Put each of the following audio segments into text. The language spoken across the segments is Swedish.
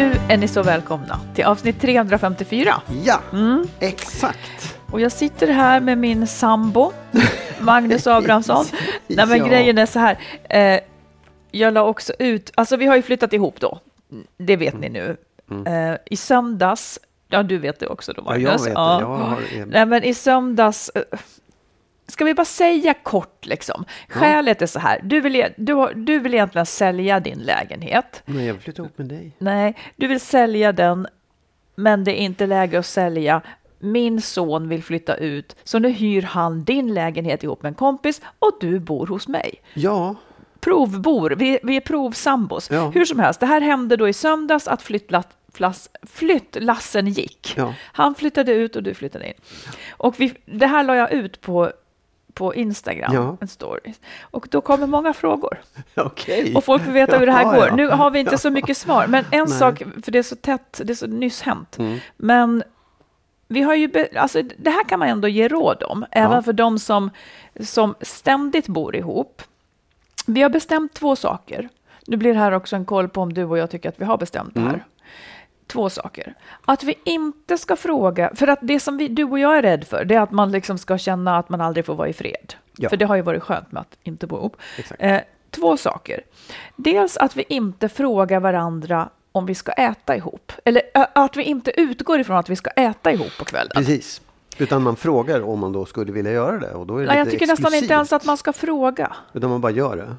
Nu är ni så välkomna till avsnitt 354. Ja, exakt. Och jag sitter här med min sambo, Magnus Abrahamsson. Nej, men Ja. grejen är så här. Eh, jag la också ut, alltså vi har ju flyttat ihop då. Det vet ni nu. Eh, I söndags, ja du vet det också då Ja, Magnus. jag vet det. Jag har Nej men i söndags, eh, ska vi bara säga kort liksom. Skälet är så här, du vill, e- du, du vill egentligen sälja din lägenhet. Men jag vill flytta ihop med dig. Nej, du vill sälja den, men det är inte läge att sälja. Min son vill flytta ut, så nu hyr han din lägenhet ihop med en kompis och du bor hos mig. Ja, Provbor, vi, vi är provsambos. Ja. Hur som helst, det här hände då i söndags att flyttlass, flass, flyttlassen gick. Ja. Han flyttade ut och du flyttade in. Och vi, det här la jag ut på, på Instagram, Ja. en story. Och då kommer många frågor. okej. Och folk vill veta hur det här Ja, går. ja. Nu har vi inte så mycket svar, men en Nej. sak, för det är så tätt, det är så nyss hänt. Mm. Men vi har ju, be, alltså det här kan man ändå ge råd om, även för de som, som ständigt bor ihop. Vi har bestämt två saker. Nu blir det här också en koll på om du och jag tycker att vi har bestämt det här. Mm. Två saker. Att vi inte ska fråga, för att det som vi, du och jag är rädd för, det är att man liksom ska känna att man aldrig får vara i fred. Ja. För det har ju varit skönt med att inte bo ihop. Eh, två saker. Dels att vi inte frågar varandra om vi ska äta ihop. Eller att vi inte utgår ifrån att vi ska äta ihop på kvällen. Precis. Utan man frågar om man då skulle vilja göra det. Och då är det Nej, jag tycker nästan inte exklusivt. ens att man ska fråga. Utan man bara gör det.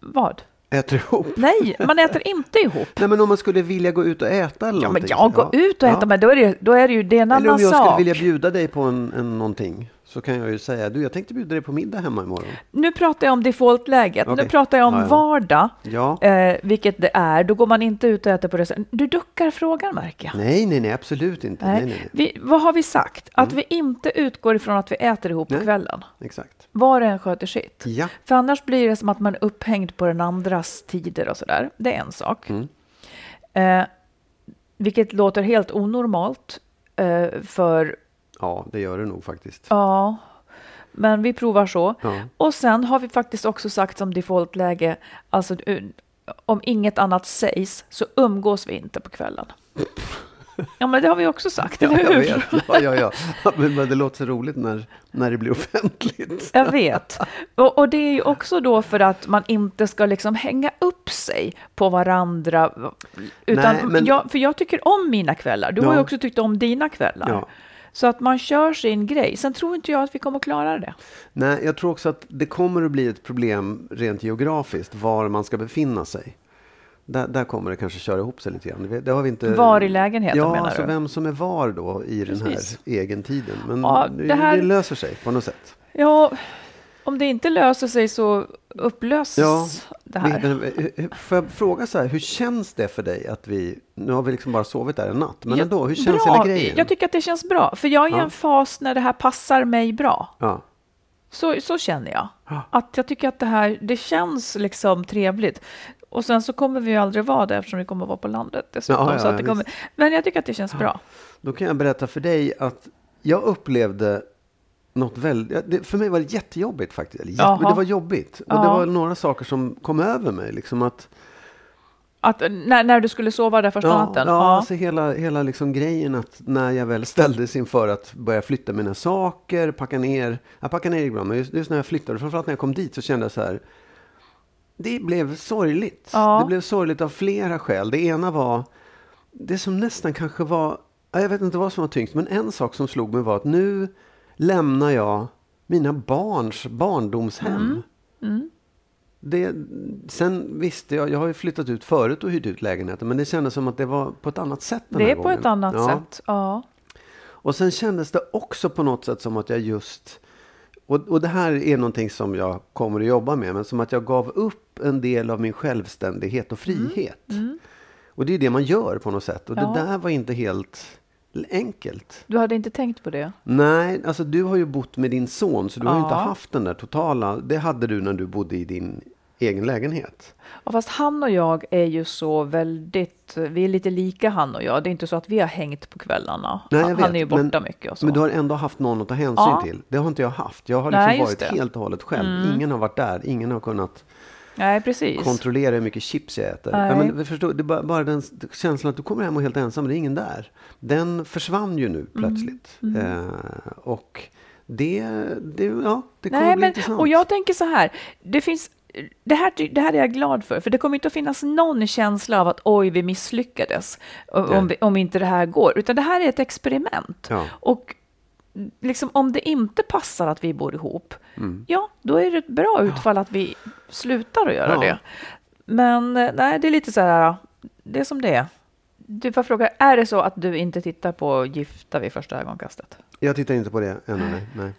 Vad? Äter ihop. Nej, man äter inte ihop. Nej, men om man skulle vilja gå ut och äta eller Ja, men någonting. jag går ut och äter, men då är det, då är det ju det en Eller annan om jag skulle sak. vilja bjuda dig på en, en någonting. Så kan jag ju säga, du jag tänkte bjuda dig på middag hemma imorgon. Nu pratar jag om defaultläget. Nu Okej. pratar jag om Ja, ja. vardag, Ja. eh, vilket det är. Då går man inte ut och äter på restaurang. Du duckar frågan, märker jag. Nej, nej, nej, absolut inte. Nej, nej, nej. Vi, vad har vi sagt? Att vi inte utgår ifrån att vi äter ihop på Nej. kvällen. Exakt. Var och en sköter sitt. Ja. För annars blir det som att man är upphängd på den andras tider och sådär. Det är en sak. Mm. Eh, vilket låter helt onormalt. Eh, för, Ja, det gör det nog faktiskt. ja, men vi provar så. Ja. Och sen har vi faktiskt också sagt som defaultläge, alltså eh, om inget annat sägs så umgås vi inte på kvällen. Ja, men det har vi också sagt, Ja, eller jag hur? vet. Ja, ja, ja. Ja, Men, det låter så roligt när, när det blir offentligt. Jag vet. Och, och det är ju också då för att man inte ska liksom hänga upp sig på varandra. Utan Nej, men- jag, för jag tycker om mina kvällar. Du har ju Ja. också tyckt om dina kvällar. Ja. Så att man kör sin grej. Sen tror inte jag att vi kommer att klara det. Nej, jag tror också att det kommer att bli ett problem rent geografiskt var man ska befinna sig. Där, där kommer det kanske köra ihop sig lite grann. Det- har vi inte... Var i lägenheten ja, menar alltså du? vem som är var då i den Precis. här egentiden. Men Ja, det här- det löser sig på något sätt. Ja, om det inte löser sig så upplöses Ja, det här. Men, men, Får jag fråga så här, hur känns det för dig att vi, nu har vi liksom bara sovit där en natt, men Ja, ändå, hur känns bra. hela grejen? Jag tycker att det känns bra. För jag är i Ja. en fas när det här passar mig bra. ja. Så, så känner jag. Ja. Att jag tycker att det här, det känns liksom trevligt. Och sen så kommer vi ju aldrig vara det eftersom vi kommer vara på landet dessutom. Ja, så att det kommer, men jag tycker att det känns bra. Då kan jag berätta för dig att jag upplevde något väldigt... det- För mig var det jättejobbigt faktiskt. Eller jätte, det var jobbigt. Och det Ja. var några saker som kom över mig. Liksom att, Att, när, när du skulle sova där första ja, natten? ja, Alltså hela, hela liksom grejen att när jag väl ställdes inför att börja flytta mina saker, packa ner. Jag packade ner ibland, men just, just när jag flyttade, framförallt när jag kom dit så kände jag så här. Det blev sorgligt. Ja. Det blev sorgligt av flera skäl. Det ena var det som nästan kanske var, ja, jag vet inte vad som var tyngst, men en sak som slog mig var att nu lämnar jag mina barns barndomshem. Mm. Det, sen visste jag, jag har ju flyttat ut förut och hyrt ut lägenheten, men det kändes som att det var på ett annat sätt den Det här är på gången. ett annat Ja. sätt. Ja. Och sen kändes det också på något sätt som att jag just, och, och det här är någonting som jag kommer att jobba med, men som att jag gav upp en del av min självständighet och frihet. Och det är det man gör på något sätt. Och Mm. Ja. det där var inte helt enkelt. Du hade inte tänkt på det? Nej, alltså du har ju bott med din son, så du har ju inte Ja. haft den där totala, det hade du när du bodde i din egen lägenhet. Ja, fast han och jag är ju så väldigt, vi är lite lika han och jag. Det är inte så att vi har hängt på kvällarna. Nej, han, vet, han är ju borta men- mycket och så. Men du har ändå haft någon att ta hänsyn Ja. till. Det har inte jag haft. Jag har liksom Nej, varit det. Mm. helt och hållet själv. Ingen har varit där. Ingen har kunnat Nej, precis. kontrollera hur mycket chips jag äter. Nej. Ja, men, vi förstår, det är bara, bara den känslan att du kommer hem och är helt ensam, det är ingen där. Den försvann ju Mm. nu plötsligt. Eh, och det, det, ja, det kommer Nej, bli men, intressant. och jag tänker så här, det finns det här, det här är jag glad för, för det kommer inte att finnas någon känsla av att oj, vi misslyckades om, vi, om inte det här går, utan det här är ett experiment. Ja. Och liksom, om det inte passar att vi bor ihop, Mm. ja, då är det ett bra utfall att vi slutar att göra Ja. det. Men eh, nej, det är lite så här, det är som det är. Du får fråga, är det så att du inte tittar på Gifta vid första ögonkastet? Jag tittar inte på det ännu, nej. nej.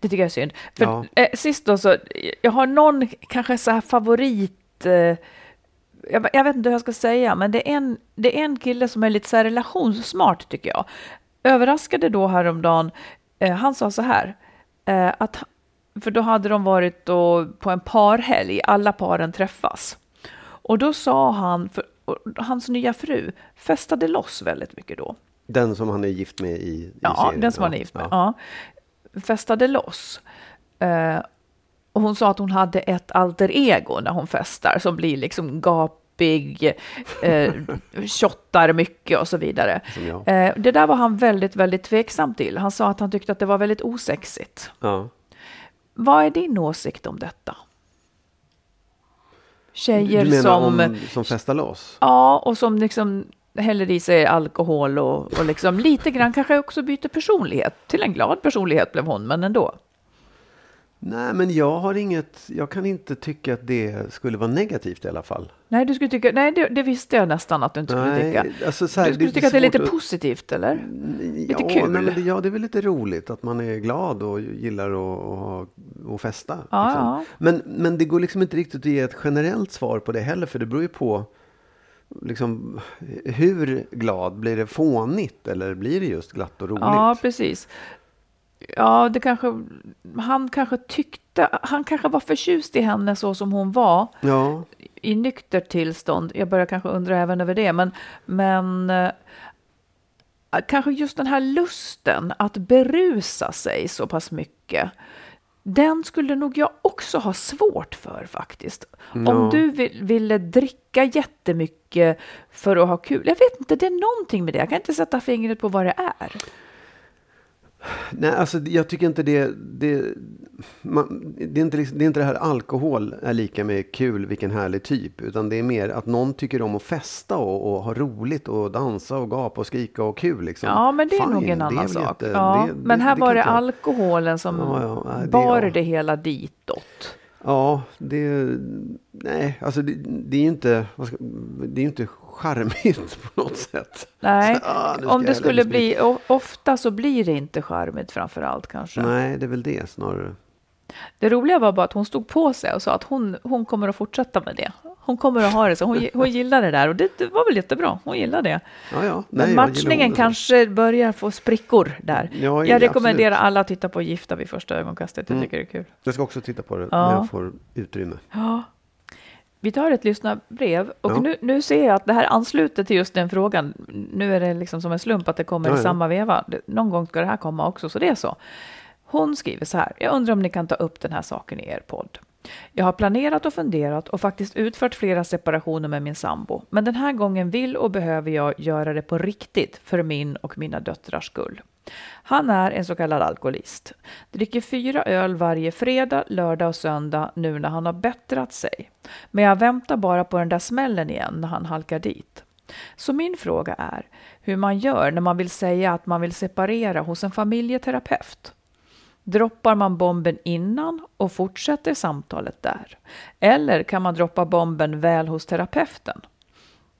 Det tycker jag är synd. För Ja. eh, sist då så, jag har någon kanske så här favorit, eh, jag, jag vet inte hur jag ska säga, men det är en, det är en kille som är lite så här relationssmart tycker jag. Överraskade då häromdagen, eh, han sa så här, eh, att, för då hade de varit på en parhelg, alla paren träffas. Och då sa han, för, hans nya fru festade loss väldigt mycket då. Den som han är gift med i, i Ja, serien. den som han är gift med. Ja. Festade loss. Eh, och hon sa att hon hade ett alter ego när hon festar som blir liksom gapig, eh, tjottar mycket och så vidare. Eh, det där var han väldigt, väldigt tveksam till. Han sa att han tyckte att det var väldigt osexigt. Ja. Vad är din åsikt om detta? Tjejer du menar som... om, som festar loss? Ja, och som liksom häller i sig alkohol och, och liksom lite grann kanske också byter personlighet. Till en glad personlighet blev hon, men ändå. Nej, men jag har inget, jag kan inte tycka att det skulle vara negativt i alla fall. Nej, du skulle tycka, nej det, det visste jag nästan att du inte skulle tycka. alltså så här, Du skulle tycka att det är lite svårt positivt, eller? att- lite ja, kul. Nej, men det, ja, det är väl lite roligt att man är glad och gillar att, att, ha- att festa. Ja, liksom. ja. Men, men det går liksom inte riktigt att ge ett generellt svar på det heller, för det beror ju på liksom, hur glad, blir det fånigt eller blir det just glatt och roligt? Ja, precis. Ja, det kanske, han kanske tyckte, han kanske var förtjust i henne så som hon var ja. I nykter tillstånd. Jag börjar kanske undra även över det, men, men eh, kanske just den här lusten att berusa sig så pass mycket. Den skulle nog jag också ha svårt för faktiskt. Om Ja. du vill, ville dricka jättemycket för att ha kul. Jag vet inte, det är någonting med det. Jag kan inte sätta fingret på vad det är. Nej, alltså jag tycker inte det... Det, man, det, är inte liksom, det är inte det här alkohol är lika med kul, vilken härlig typ. Utan det är mer att någon tycker om att festa och, och ha roligt och dansa och gapa och skrika och kul. Liksom. Ja, men det är Fine, nog en annan sak. jätte- ja, det- men här var det inte jag- alkoholen som Ja, ja, det- bar ja. det hela ditåt. Ja, det... Nej, alltså det, det är ju inte... ska- Det är inte charmigt på något sätt. Nej, Så, ah, om det skulle bli, ofta så blir det inte charmigt framför allt kanske. Nej, det är väl det snarare. Det roliga var bara att hon stod på sig och sa att hon, hon kommer att fortsätta med det. hon kommer att ha det så. Hon, hon gillar det där och det, det var väl jättebra. Hon gillar det. Ja, ja. Men Nej, gillar matchningen kanske börjar få sprickor där. Ja, jag ja, rekommenderar absolut. alla att titta på Gifta vid första ögonkastet. Jag Mm. tycker det är kul. Jag ska också titta på det när jag får utrymme. Ja. Vi tar ett lyssnarbrev och Ja. nu, nu ser jag att det här ansluter till just den frågan. Nu är det liksom som en slump att det kommer Ja, i ja. samma veva. Någon gång ska det här komma också, så det är så. Hon skriver så här. Jag undrar om ni kan ta upp den här saken i er podd. Jag har planerat och funderat och faktiskt utfört flera separationer med min sambo. Men den här gången vill och behöver jag göra det på riktigt för min och mina döttrars skull. Han är en så kallad alkoholist. Dricker fyra öl varje fredag, lördag och söndag nu när han har bättrat sig. Men jag väntar bara på den där smällen igen när han halkar dit. Så min fråga är hur man gör när man vill säga att man vill separera hos en familjeterapeut. Droppar man bomben innan och fortsätter samtalet där? Eller kan man droppa bomben väl hos terapeuten?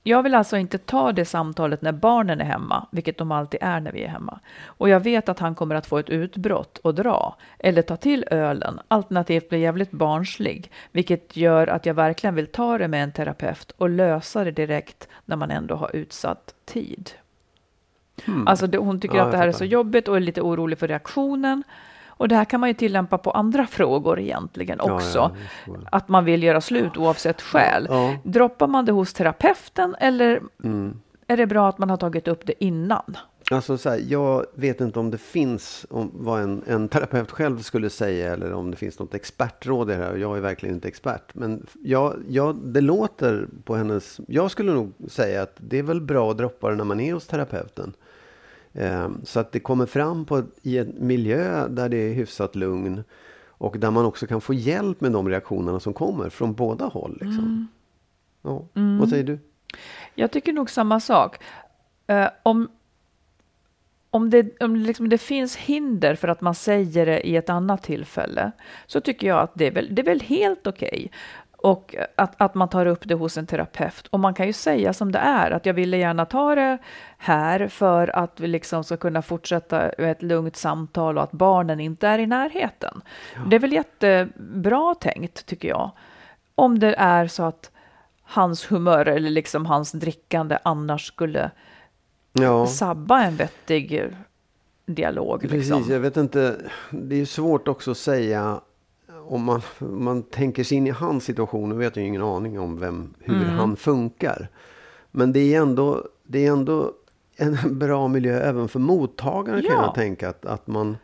Jag vill alltså inte ta det samtalet när barnen är hemma, vilket de alltid är när vi är hemma. Och jag vet att han kommer att få ett utbrott och dra, eller ta till ölen, alternativt bli jävligt barnslig, vilket gör att jag verkligen vill ta det med en terapeut och lösa det direkt när man ändå har utsatt tid. Alltså det, hon tycker Ja, att det här är så jobbigt och är lite orolig för reaktionen. Och det här kan man ju tillämpa på andra frågor egentligen Ja, också. ja, så. Att man vill göra slut oavsett skäl. Ja. Droppar man det hos terapeuten eller Mm. är det bra att man har tagit upp det innan? Alltså så här, jag vet inte om det finns om vad en, en terapeut själv skulle säga eller om det finns något expertråd i det här. Jag är verkligen inte expert. Men jag, jag, det låter på hennes... Jag skulle nog säga att det är väl bra att droppa det när man är hos terapeuten. Eh, så att det kommer fram på, i en miljö där det är hyfsat lugn. Och där man också kan få hjälp med de reaktionerna som kommer från båda håll. Liksom. Ja. Vad säger du? Jag tycker nog samma sak. Eh, om om, det, om liksom det finns hinder för att man säger det i ett annat tillfälle så tycker jag att det är väl, det är väl helt okej. Och att, att man tar upp det hos en terapeut. Och man kan ju säga som det är, att jag ville gärna ta det här för att vi liksom ska kunna fortsätta ett lugnt samtal och att barnen inte är i närheten. Det är väl jättebra tänkt, tycker jag. Om det är så att hans humör eller liksom hans drickande annars skulle Ja. sabba en vettig dialog. Precis, Liksom. jag vet inte. Det är ju svårt också att säga om man, om man tänker sig in i hans situation. Nu vet jag ju ingen aning om vem, hur Mm. han funkar. Men det är ändå, det är ändå en bra miljö även för mottagaren kan Ja. jag tänka. Att, att man,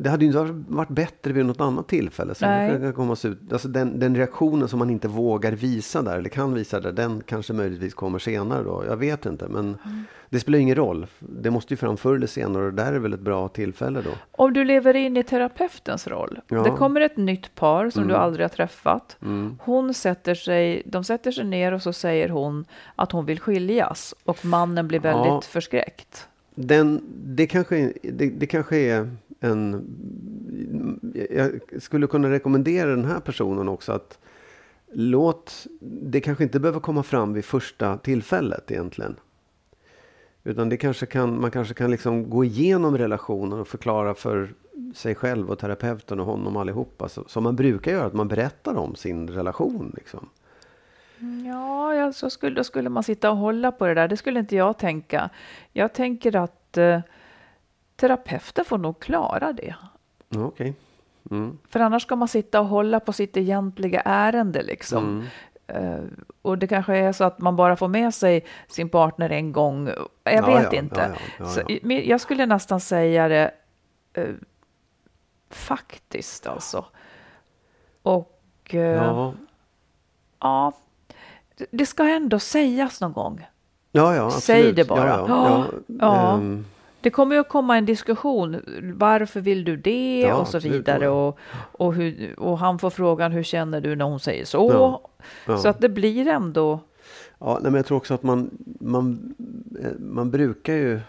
det hade ju inte varit- bättre vid något annat tillfälle. Så kan komma ut, alltså den, den reaktionen som man inte vågar visa där, eller kan visa där, den kanske möjligtvis kommer senare då. Jag vet inte, men Mm. det spelar ingen roll. Det måste ju fram förr eller senare och där är väl ett bra tillfälle då. Om du lever in i terapeutens roll. Ja. Det kommer ett nytt par som du Mm. aldrig har träffat. Mm. Hon sätter sig, de sätter sig ner och så säger hon att hon vill skiljas. Och mannen blir väldigt Ja. förskräckt. Den, det, kanske, det, det kanske är en... Jag skulle kunna rekommendera den här personen också att låt... Det kanske inte behöver komma fram vid första tillfället egentligen. Utan det kanske kan, man kanske kan liksom gå igenom relationen och förklara för sig själv och terapeuten och honom allihopa. Så, som man brukar göra, att man berättar om sin relation. Liksom. Mm, ja, ja så skulle, då skulle man sitta och hålla på det där. Det skulle inte jag tänka. Jag tänker att eh, terapeuten får nog klara det. Okej. Mm. För annars ska man sitta och hålla på sitt egentliga ärende liksom. Mm. Eh, och det kanske är så att man bara får med sig sin partner en gång. Jag Ja, vet ja, inte. ja, Så, jag skulle nästan säga det eh, faktiskt alltså. Och eh, ja. Det- ska ändå sägas någon gång. Ja, ja, Säg absolut. det bara. Ja, ja, Ja. Det kommer ju att komma en diskussion. Varför vill du det? Ja, och så vidare. Och, och, hur, och han får frågan, hur känner du när hon säger så? Ja, ja. Så att det blir ändå... ja, nej, men jag tror också att man, man, eh, man brukar ju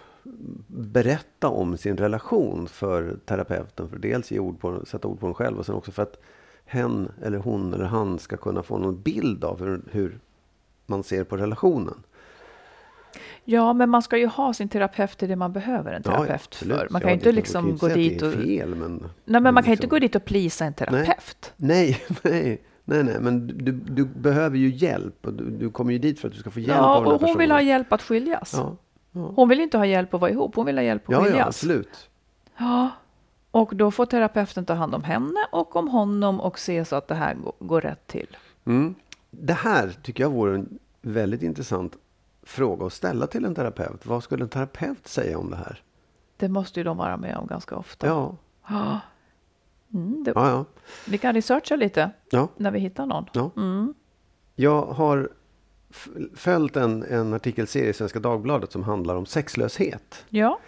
berätta om sin relation för terapeuten. För dels ge ord på, sätta ord på den själv och sen också för att hen eller hon eller han ska kunna få någon bild av hur, hur man ser på relationen. Ja, men man ska ju ha sin terapeut till det man behöver en Ja, ja, terapeut absolut. för. Man Ja, kan ju inte man kan liksom gå dit och... fel, men, Nej, men man kan ju inte liksom- gå dit och plisa en terapeut. Nej, nej, Nej, nej, men du, du behöver ju hjälp och du, du kommer ju dit för att du ska få hjälp Ja, av den här och hon vill personen. ha hjälp att skiljas. Ja, ja. Hon vill inte ha hjälp att vara ihop, hon vill ha hjälp att ja, skiljas. ja, absolut. Ja, och då får terapeuten ta hand om henne och om honom och se så att det här går, går rätt till. Mm. Det här tycker jag vore en väldigt intressant fråga att ställa till en terapeut. Vad skulle en terapeut säga om det här? Det måste ju de vara med om ganska ofta. Ja. Mm, det, ja, ja. Vi kan researcha lite ja. när vi hittar någon. Ja. Mm. Jag har följt en, en artikelserie i Svenska Dagbladet som handlar om sexlöshet. Ja.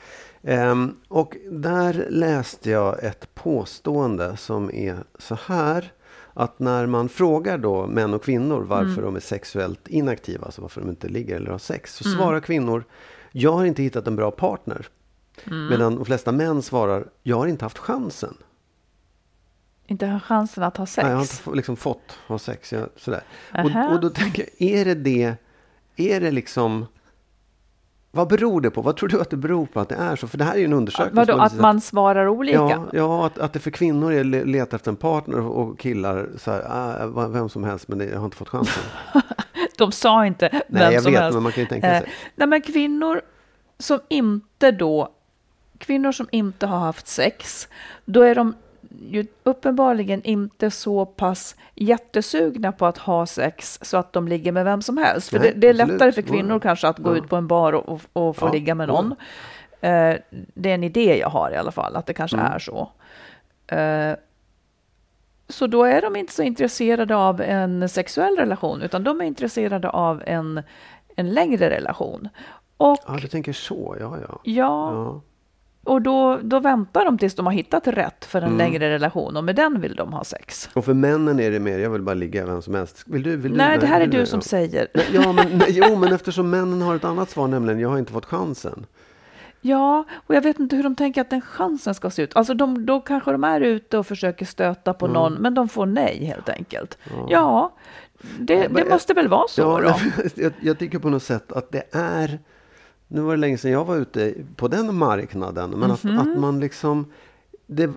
Ehm, och där läste jag ett påstående som är så här. Att när man frågar då män och kvinnor varför Mm. de är sexuellt inaktiva, alltså varför de inte ligger eller har sex, så svarar kvinnor jag har inte hittat en bra partner. Mm. Medan de flesta män svarar jag har inte haft chansen. Inte ha chansen att ha sex. Nej, jag har inte liksom fått ha sex. Jag, sådär. Och, och då tänker jag, är det det, är det liksom, vad beror det på? Vad tror du att det beror på att det är så? För det här är ju en undersökning. Vadå, som att man svarar olika? Ja, ja att, att det för kvinnor är le- leta efter en partner och killar så här, ah, vem som helst men jag har inte fått chansen. De sa inte vem Nej, jag som vet, helst. men man kan ju tänka Eh, sig. nej, men kvinnor som inte då, kvinnor som inte har haft sex, då är de ju uppenbarligen inte så pass jättesugna på att ha sex så att de ligger med vem som helst. För Nej, det, det är absolut. lättare för Ja. kvinnor kanske att gå Ja. ut på en bar och, och, och få ligga med ja. någon. Eh, det är en idé jag har i alla fall, att det kanske Mm. är så. Eh, så då är de inte så intresserade av en sexuell relation, utan de är intresserade av en, en längre relation. Och Ja, du tänker så, ja, ja. ja, ja. Och då, då väntar de tills de har hittat rätt för en Mm. längre relation och med den vill de ha sex. Och för männen är det mer, jag vill bara ligga vem som helst. Vill du? Vill du? Nej, det här är du som Ja. säger. Nej, Ja, men, nej, jo, men eftersom männen har ett annat svar, nämligen jag har inte fått chansen. Ja, och jag vet inte hur de tänker att den chansen ska se ut. Alltså de, då kanske de är ute och försöker stöta på någon, men de får nej helt enkelt. Ja, det, men det jag- måste väl vara så Ja, då? jag, jag tycker på något sätt att det är... Nu var det länge sedan jag var ute på den marknaden. Men att, Mhm. att man liksom... Det,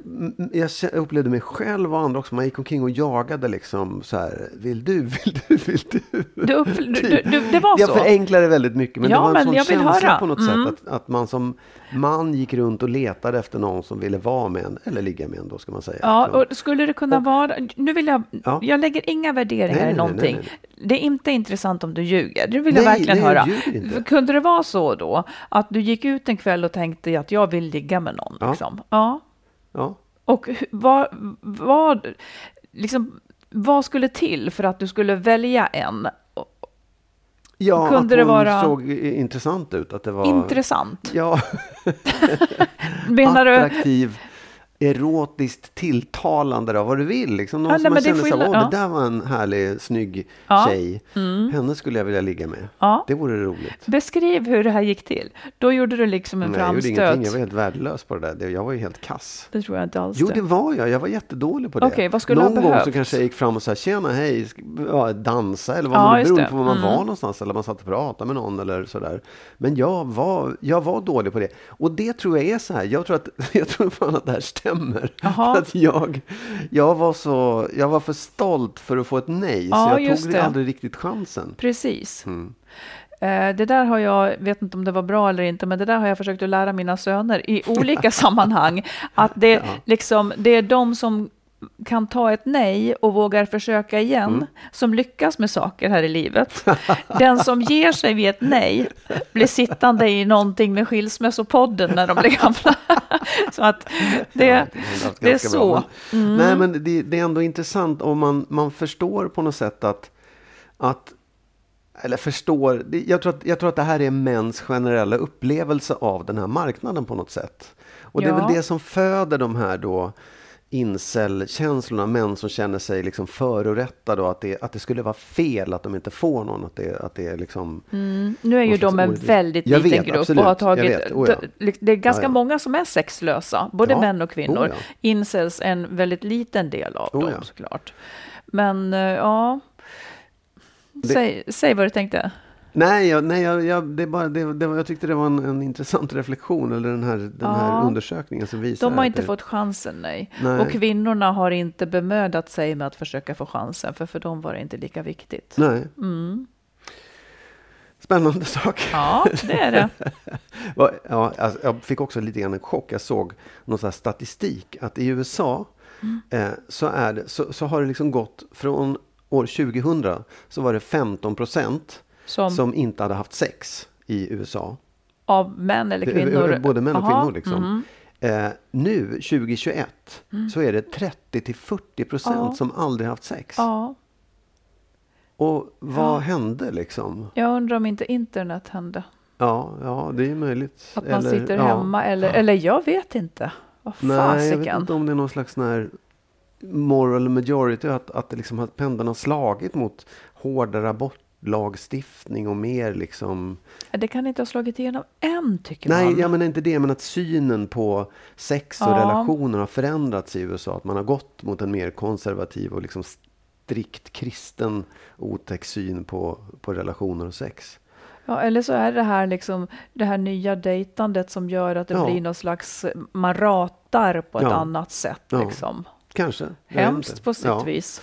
jag upplevde mig själv och andra också. Man gick omkring och jagade liksom så här. Vill du? Vill du? Vill du? Du upp, du, du, du, det var Jag så? förenklar det väldigt mycket. Men Ja, det var en sån jag känsla höra. på något Mm. sätt. Att, att man som man gick runt och letade efter någon som ville vara med en. Eller ligga med en då ska man säga. Ja, liksom. och skulle det kunna vara... Nu vill jag... Ja. Jag lägger inga värderingar Nej, nej, i nej, någonting. nej, Det är inte intressant om du ljuger. Det vill Nej, jag verkligen nej, jag höra. inte. Kunde det vara så då, att du gick ut en kväll och tänkte att jag vill ligga med någon? Ja. Liksom? ja. Ja. Och vad, vad, liksom, vad skulle till för att du skulle välja en? ja, Kunde att det hon vara- såg intressant ut. Att det var... Intressant. Ja, Menar attraktiv, erotiskt tilltalande, då, vad du vill. Liksom någon Ja, som man känner skillnad, åh, ja. det där var en härlig, snygg Ja. tjej. Henne skulle jag vilja ligga med. Ja. Det vore roligt. Beskriv hur det här gick till. Då gjorde du liksom en Nej, jag gjorde framstöt. ingenting. Jag var helt värdelös på det där. Jag var ju helt kass. Det tror jag inte alls. Jo, det. var jag. Jag var jättedålig på det. Okej, vad skulle Någon ha gång så kanske jag gick fram och sa tjena, hej, ja, dansa eller vad Ja, man beroende det. på var man Mm. var någonstans eller man satt och pratade med någon eller sådär. Men jag var, jag var dålig på det. Och det tror jag är så här. Jag tror, att, jag tror fan att det här stämmer. Jaha. För att jag, jag, var så, jag var för stolt för att få ett nej. Ja, så jag tog det. aldrig riktigt chansen. Precis. Mm. Eh, Det där har jag, vet inte om det var bra eller inte, men det där har jag försökt att lära mina söner i olika sammanhang. Att det, Ja. liksom, det är de som kan ta ett nej och vågar försöka igen, Mm. som lyckas med saker här i livet. Den som ger sig vid ett nej blir sittande i någonting med skilsmässopodden när de blir gamla. så att det, Ja, gått det är så. men- Nej, men det, det är ändå intressant om man, man förstår på något sätt att, att eller förstår, det- jag tror, att, jag tror att det här är mäns generella upplevelse av den här marknaden på något sätt. Och det är Ja. väl det som föder de här då incel-känslorna, män som känner sig liksom förorättade och att det, att det skulle vara fel att de inte får någon. Att det, att det är liksom... Nu är ju de en väldigt liten vet, grupp absolut. och har tagit... vet. Oh, ja. det- Det är ganska Ja, ja. många som är sexlösa, både män och kvinnor. Oh. Incels en väldigt liten del av Oh, dem såklart. Men eh, ja, Det- säg, säg vad du tänkte. Nej, jag, nej jag, jag, det bara, det, det, jag tyckte det var en, en intressant reflektion, eller den här, den Ja. här undersökningen som visar De har inte det, fått chansen, nej. Nej. Och kvinnorna har inte bemödat sig med att försöka få chansen, för för dem var det inte lika viktigt. Nej, Mm. spännande sak. Ja, det är det. Ja, alltså, jag fick också lite grann en chock. Jag såg någon här statistik att i USA Mm. eh, så, är det, så, så har det liksom gått från år 2000 så var det 15 procent Som, som inte hade haft sex i USA. av män eller kvinnor? Både män och Aha, kvinnor. Liksom. mhm. Eh, nu 2021 så är det 30 till 40 procent Ja. som aldrig haft sex. Ja, Och vad Ja. hände liksom? jag undrar om inte internet hände. Ja, ja, det är möjligt. Att man Eller- sitter hemma eller, eller jag vet inte. Vad Nej, jag vet fasiken. inte om det är någon slags sån här moral majority, att, att det liksom har, pendeln har slagit mot hårdare abortlagstiftning och mer liksom... Det kan inte ha slagit igenom än, tycker Nej, man. jag menar inte det, men att synen på sex och Ja. relationer har förändrats i USA. Att man har gått mot en mer konservativ och liksom strikt kristen otäck syn på, på relationer och sex. Ja, eller så är det här liksom det här nya dejtandet som gör att det Ja. blir någon slags, man ratar på ett Ja. annat sätt liksom. Kanske. Hemskt på sitt vis.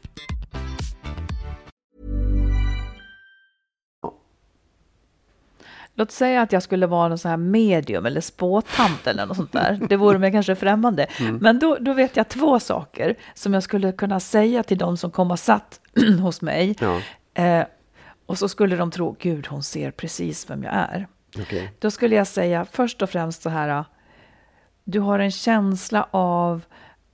Låt säga att jag skulle vara någon sån här medium eller spåtant eller något sånt där. Det vore mig kanske främmande. Mm. Men då, då vet jag två saker som jag skulle kunna säga till de som kommer och satt hos mig. Ja. Eh, och så skulle de tro, gud hon ser precis vem jag är. Okej. Då skulle jag säga först och främst så här. Du har en känsla av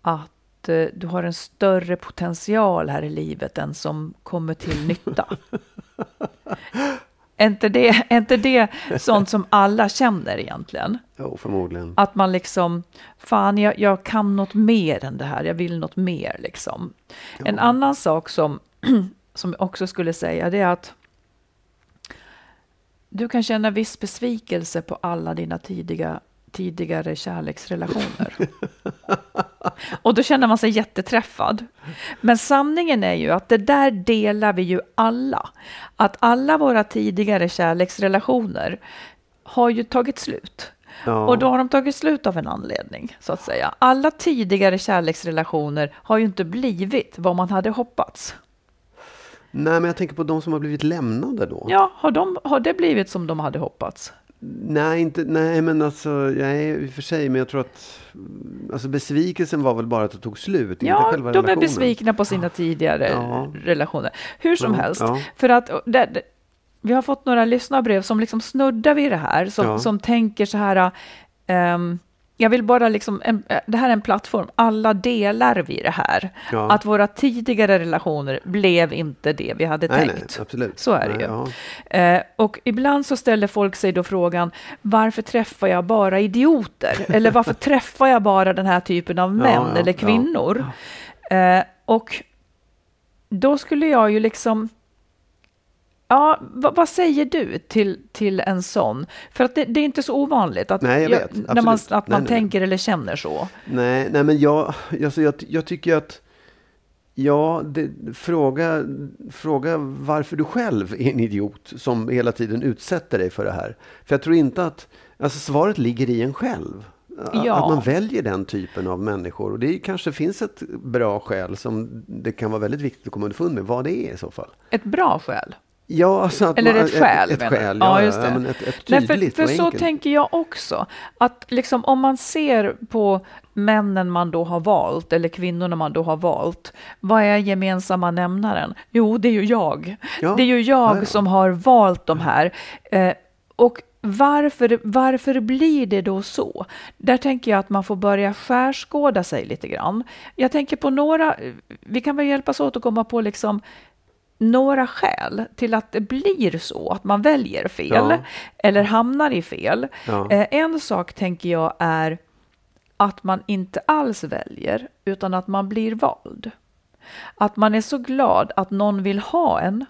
att eh, du har en större potential här i livet än som kommer till nytta. är, inte det, är inte det sånt som alla känner egentligen? Jo, förmodligen. Att man liksom, fan jag, jag kan något mer än det här, jag vill något mer liksom. En annan sak som, som jag också skulle säga det är att du kan känna viss besvikelse på alla dina tidiga, tidigare kärleksrelationer. Och då känner man sig jätteträffad. Men sanningen är ju att det där delar vi ju alla. Att alla våra tidigare kärleksrelationer har ju tagit slut. Ja. Och då har de tagit slut av en anledning, så att säga. Alla tidigare kärleksrelationer har ju inte blivit vad man hade hoppats. Nej, men jag tänker på de som har blivit lämnade då. Ja, har, de, har det blivit som de hade hoppats? Nej, inte, nej, men alltså, nej, i och för sig, men jag tror att alltså, besvikelsen var väl bara att det tog slut, inte Ja, själva de är relationen. besvikna på sina tidigare Ja. relationer. Hur som Ja, helst, för att det, det, vi har fått några lyssnarbrev som liksom snuddar vid det här, som, som tänker så här, ehm, jag vill bara liksom, en, det här är en plattform, alla delar vi det här. Ja. Att våra tidigare relationer blev inte det vi hade Nej, nej, tänkt. absolut. Så är det Nej, ju. ja. Eh, och ibland så ställer folk sig då frågan, varför träffar jag bara idioter? Eller varför träffar jag bara den här typen av män ja, eller kvinnor? Eh, och då skulle jag ju liksom Ja, vad, vad säger du till, till en sån? För att det, det är inte så ovanligt att, Nej, jag vet. när man, att man Nej, nej. tänker eller känner så. Nej, nej men jag, alltså jag, jag tycker att Ja, det, fråga, fråga varför du själv är en idiot som hela tiden utsätter dig för det här. För jag tror inte att, alltså svaret ligger i en själv. Ja. Att man väljer den typen av människor. Och det kanske finns ett bra skäl som det kan vara väldigt viktigt att komma underfund med vad det är i så fall. Ett bra skäl. Ja, alltså Eller man, ett skäl, Ett, du? skäl, Ja, ja, just ja, det. men ett, ett Nej, tydligt för, för och så enkelt. tänker jag också. Att liksom om man ser på männen man då har valt eller kvinnorna man då har valt. Vad är gemensamma nämnaren? Jo, det är ju jag. Ja. Det är ju jag Ja, ja. som har valt de här. Eh, och varför, varför blir det då så? Där tänker jag att man får börja skärskåda sig lite grann. Jag tänker på några, vi kan väl hjälpas åt att komma på liksom några skäl till att det blir så, att man väljer fel Ja. eller hamnar i fel. Ja. Eh, en sak tänker jag är att man inte alls väljer, utan att man blir vald. Att man är så glad att någon vill ha en,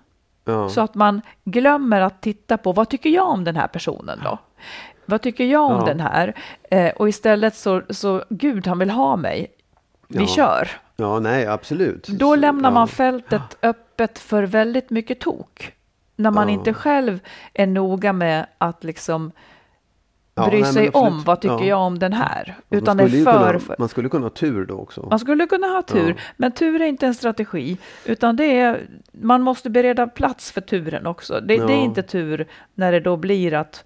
Ja. så att man glömmer att titta på vad tycker jag om den här personen då? Vad tycker jag om den här? Eh, och istället så, så, gud han vill ha mig. Vi kör. ja, nej, absolut. Då lämnar man fältet öppet för väldigt mycket tok. När man Ja. inte själv är noga med att liksom Ja, bry nej, sig om vad tycker Ja. jag om den här. Man Utan är skulle för, kunna. Man skulle kunna ha tur då också. Man skulle kunna ha tur, Ja. men tur är inte en strategi, utan det är, man måste bereda plats för turen också. Det, det är Ja. inte tur när det då blir att,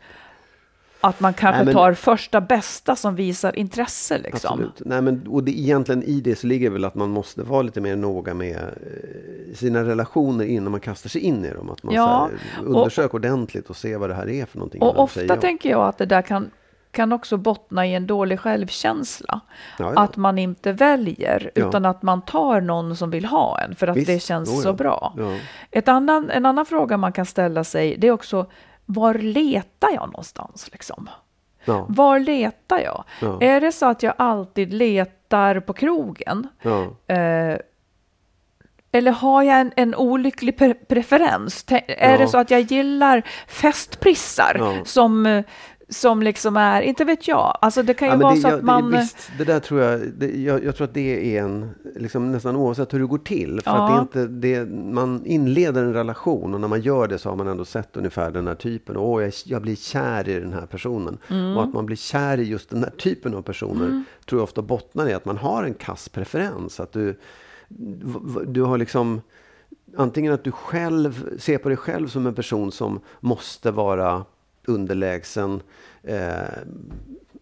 att man kanske Nej, men- tar första bästa som visar intresse. Liksom. Absolut. Nej, men, och det, egentligen i det så ligger väl att man måste vara lite mer noga med eh, sina relationer innan man kastar sig in i dem. Att man Ja, här, undersöker ordentligt och ser vad det här är för någonting. Och ofta säger ja. tänker jag att det där kan, kan också bottna i en dålig självkänsla. Ja, ja. Att man inte väljer, Ja. utan att man tar någon som vill ha en, för att Visst, det känns så bra. Ett annan, en annan fråga man kan ställa sig, det är också, var letar jag någonstans? Liksom? Ja. Var letar jag? Ja. Är det så att jag alltid letar på krogen? Ja. Eh, eller har jag en, en olycklig pre preferens? Tä- Är det så att jag gillar festprissar som, eh, som liksom är, inte vet jag, alltså det kan ju Ja, vara det, så jag, att man... det, visst, det där tror jag, det, jag, jag tror att det är en, liksom, nästan oavsett hur det går till. För Ja. att det är inte, det, man inleder en relation och när man gör det så har man ändå sett ungefär den här typen. Åh, jag, jag blir kär i den här personen. Mm. Och att man blir kär i just den här typen av personer tror jag ofta bottnar i att man har en kass preferens. Att du, du har liksom antingen att du själv ser på dig själv som en person som måste vara underlägsen, eh,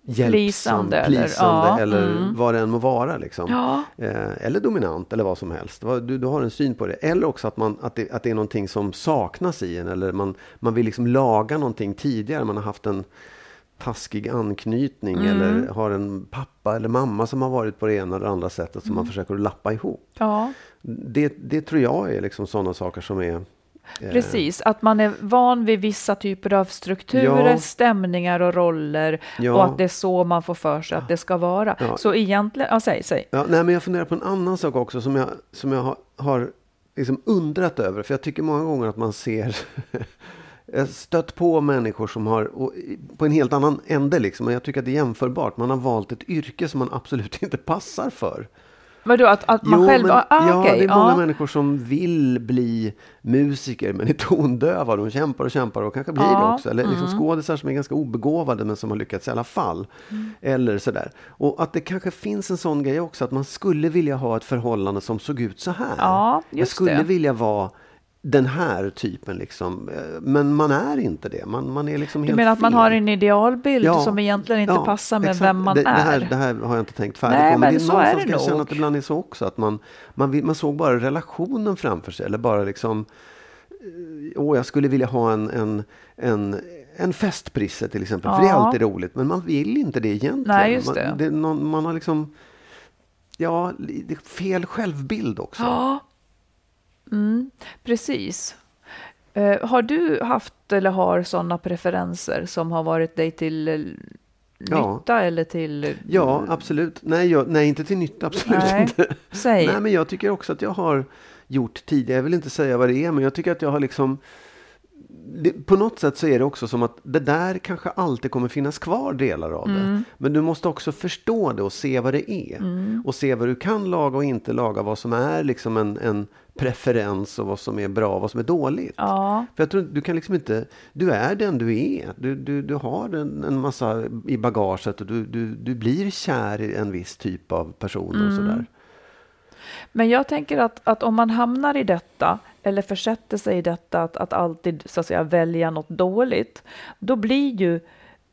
hjälpsam, Plisande eller- plisande ja, eller mm. vad det än må vara. Liksom. Ja. Eh, eller dominant eller vad som helst. Du, du har en syn på det. Eller också att, man, att, det, att det är någonting som saknas i en. Eller man, man vill liksom laga någonting tidigare. Man har haft en taskig anknytning Mm. eller har en pappa eller mamma som har varit på det ena eller andra sättet som man Mm. försöker att lappa ihop. Ja, Det, det tror jag är liksom sådana saker som är... eh, precis. Att man är van vid vissa typer av strukturer, Ja. stämningar och roller Ja. och att det är så man får för sig att det ska vara. Ja. Så egentligen, ja säg, säg. Ja, nej, men jag funderar på en annan sak också som jag, som jag har, har liksom undrat över. För jag tycker många gånger att man ser... jag har stött på människor som har, på en helt annan ände liksom. Och jag tycker att det är jämförbart. Man har valt ett yrke som man absolut inte passar för. Vadå, att, att man själv... men, ah, ja, okej, det är många ja. människor som vill bli musiker men är tondöva. De kämpar och kämpar och kanske blir Ja, det också. Eller liksom mm. skådisar som är ganska obegåvade men som har lyckats i alla fall. Mm. Eller sådär. Och att det kanske finns en sån grej också att man skulle vilja ha ett förhållande som såg ut så här. Ja, Jag just skulle det. vilja vara den här typen liksom. Eh, Men man är inte det. Man, man är liksom Du helt menar att man fel. har en idealbild Ja, som egentligen inte ja, passar med exakt. vem man det, det här, är? Det här har jag inte tänkt färdigt Nej, på. Men, men det är så är någonstans det kan jag känna nog. att det ibland är så också. Att man, man, man såg bara relationen framför sig. Eller bara liksom... eh, Åh, jag skulle vilja ha en, en, en, en festprisse till exempel. För det är Ja. alltid roligt. Men man vill inte det egentligen. Nej, just det. Man, det är någon, man har liksom... Ja, är fel självbild också. Ja, mm, precis. Eh, har du haft eller har sådana preferenser som har varit dig till eh, Ja. nytta eller till... eh, Ja, absolut. Nej, jag, nej inte till nytta. Absolut Nej, inte. Säg. Nej, men jag tycker också att jag har gjort tidigare, jag vill inte säga vad det är, men jag tycker att jag har liksom det, på något sätt så är det också som att det där kanske alltid kommer finnas kvar delar av det. Mm. Men du måste också förstå det och se vad det är. Mm. Och se vad du kan laga och inte laga. Vad som är liksom en, en preferens och vad som är bra och vad som är dåligt. Ja, För jag tror du kan liksom inte, du är den du är. Du, du, du har en, en massa i bagaget och du, du, du blir kär i en viss typ av personer och sådär. men jag tänker att, att om man hamnar i detta eller försätter sig i detta att, att alltid så att säga välja något dåligt, då blir ju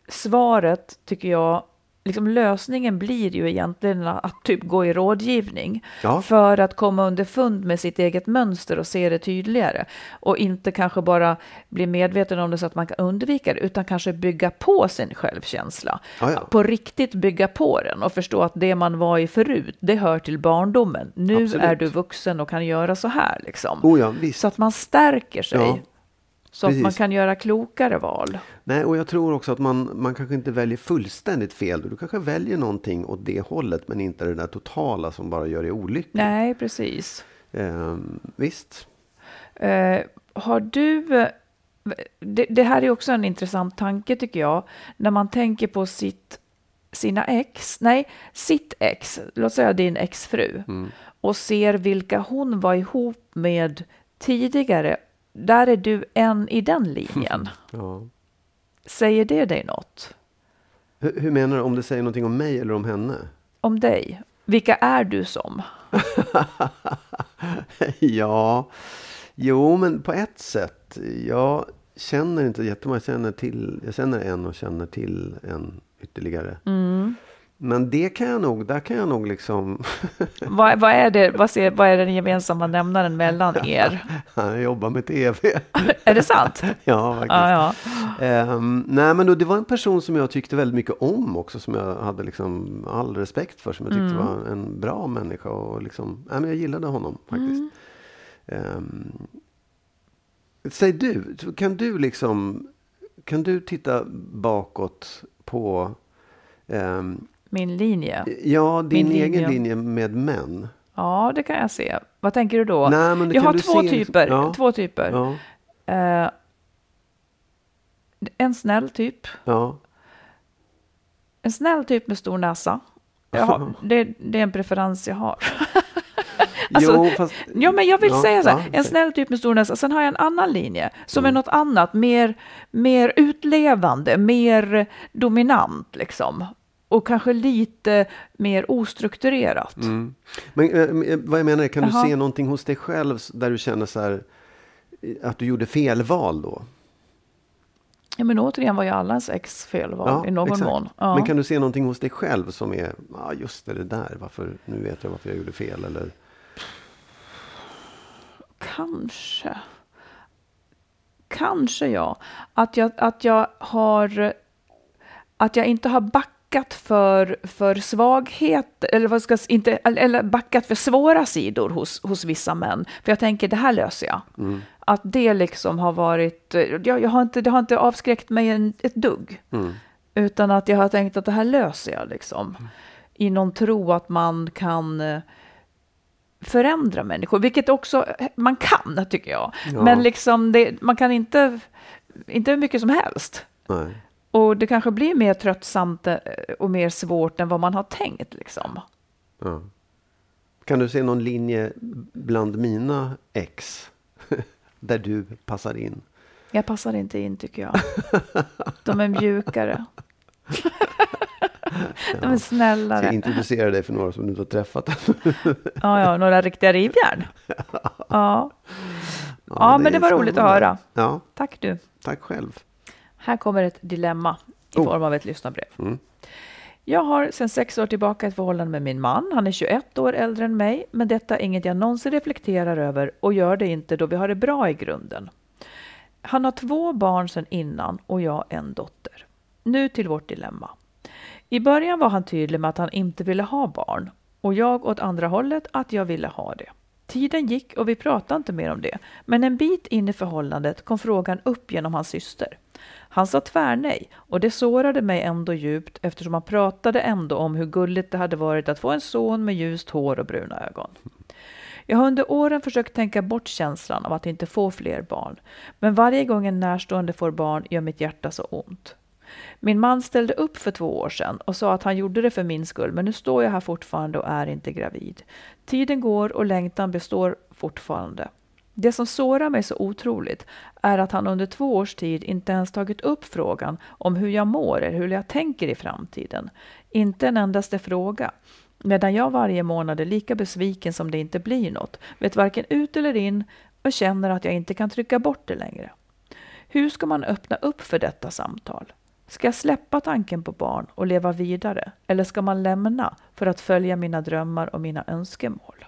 svaret, tycker jag, liksom lösningen blir ju egentligen att typ gå i rådgivning Ja. för att komma underfund med sitt eget mönster och se det tydligare och inte kanske bara bli medveten om det så att man kan undvika det utan kanske bygga på sin självkänsla. Ja, ja. På riktigt bygga på den och förstå att det man var i förut, det hör till barndomen. Nu Absolut. är du vuxen och kan göra så här liksom. Oh. Så att man stärker sig. Så att man precis. kan göra klokare val. Nej, och jag tror också att man, man kanske inte väljer fullständigt fel. Du kanske väljer någonting åt det hållet, men inte det där totala som bara gör dig olycklig. Nej, precis. Ehm, visst. Eh, har du... eh, Det, det här är också en intressant tanke tycker jag. När man tänker på sitt, sina ex, nej, sitt ex, låt säga din exfru, och ser vilka hon var ihop med tidigare. Där är du en i den linjen. Ja. Säger det dig något? Hur, hur menar du? Om det säger någonting om mig eller om henne? Om dig? Vilka är du som? ja, jo, men på ett sätt. Jag känner inte jättemånga. Jag känner, till, jag känner en och känner till en ytterligare. Men det kan jag nog, där kan jag nog liksom... Vad, vad, är det, vad, ser, vad är den gemensamma nämnaren mellan er? jag jobbar med tv. Är det sant? ja, faktiskt. Ja, ja. Ehm, nej, men då, det var en person som jag tyckte väldigt mycket om också. Som jag hade liksom all respekt för. Som jag tyckte Mm. var en bra människa. Och liksom, nej, men jag gillade honom faktiskt. Mm. Ehm, säg du, kan du liksom... Kan du titta bakåt på... ehm, Min linje? ja, din Min egen linje. linje med män. Ja, det kan jag se. Vad tänker du då? Nej, men det jag kan har du två se, liksom- typer. ja. Två typer. Ja, Eh, en snäll typ. ja. En snäll typ med stor näsa. Har, det, det är en preferens jag har. Alltså, jo, fast, Ja, men jag vill Ja, säga så här, ja, en snäll typ med stor näsa. Sen har jag en annan linje som Mm. är något annat, mer, mer utlevande, mer dominant liksom. Och kanske lite mer ostrukturerat. Mm. Men eh, vad jag menar är, kan Jaha. du se någonting hos dig själv där du känner så här, eh, att du gjorde fel val då? Ja, men återigen var ju allas ex felval i någon exakt. mån. Ja. Men kan du se någonting hos dig själv som är, ja just det, det där, varför, nu vet jag varför jag gjorde fel eller? Kanske. Kanske ja. Att jag, att jag har... Att jag inte har backat för, för svaghet, eller vad ska inte, eller backat för svåra sidor hos, hos vissa män. För jag tänker, det här löser jag. Att det liksom har varit, jag, jag har inte, det har inte avskräckt mig en, ett dugg. Utan att jag har tänkt att det här löser jag liksom. I någon tro att man kan eh, förändra människor, vilket också man kan tycker jag. Ja. Men liksom det, man kan inte, inte hur mycket som helst. Nej. Och det kanske blir mer tröttsamt eh, och mer svårt än vad man har tänkt liksom. Ja. Kan du se någon linje bland mina ex där du passar in? Jag passar inte in tycker jag. De är mjukare. De är Ska snällare. jag introducera dig för några som du inte har träffat? Ja, ja, några riktiga rivjärn. Ja, Ja, men det var roligt att höra. Ja, tack du. tack själv. Här kommer ett dilemma i Oh. form av ett lyssnarbrev. Mm. Jag har sedan sex år tillbaka ett förhållande med min man. Han är 21 år äldre än mig, men detta är inget jag någonsin reflekterar över och gör det inte då vi har det bra i grunden. Han har två barn sedan innan och jag en dotter. Nu till vårt dilemma. I början var han tydlig med att han inte ville ha barn och jag åt andra hållet att jag ville ha det. Tiden gick och vi pratade inte mer om det, men en bit in i förhållandet kom frågan upp genom hans syster. Han sa tvärnej och det sårade mig ändå djupt eftersom han pratade ändå om hur gulligt det hade varit att få en son med ljust hår och bruna ögon. Jag har under åren försökt tänka bort känslan av att inte få fler barn. Men varje gång en närstående får barn gör mitt hjärta så ont. Min man ställde upp för två år sedan och sa att han gjorde det för min skull, men nu står jag här fortfarande och är inte gravid. Tiden går och längtan består fortfarande. Det som sårar mig så otroligt är att han under två års tid inte ens tagit upp frågan om hur jag mår eller hur jag tänker i framtiden. Inte en endaste fråga. Medan jag varje månad är lika besviken som det inte blir något, vet varken ut eller in och känner att jag inte kan trycka bort det längre. Hur ska man öppna upp för detta samtal? Ska jag släppa tanken på barn och leva vidare eller ska man lämna för att följa mina drömmar och mina önskemål?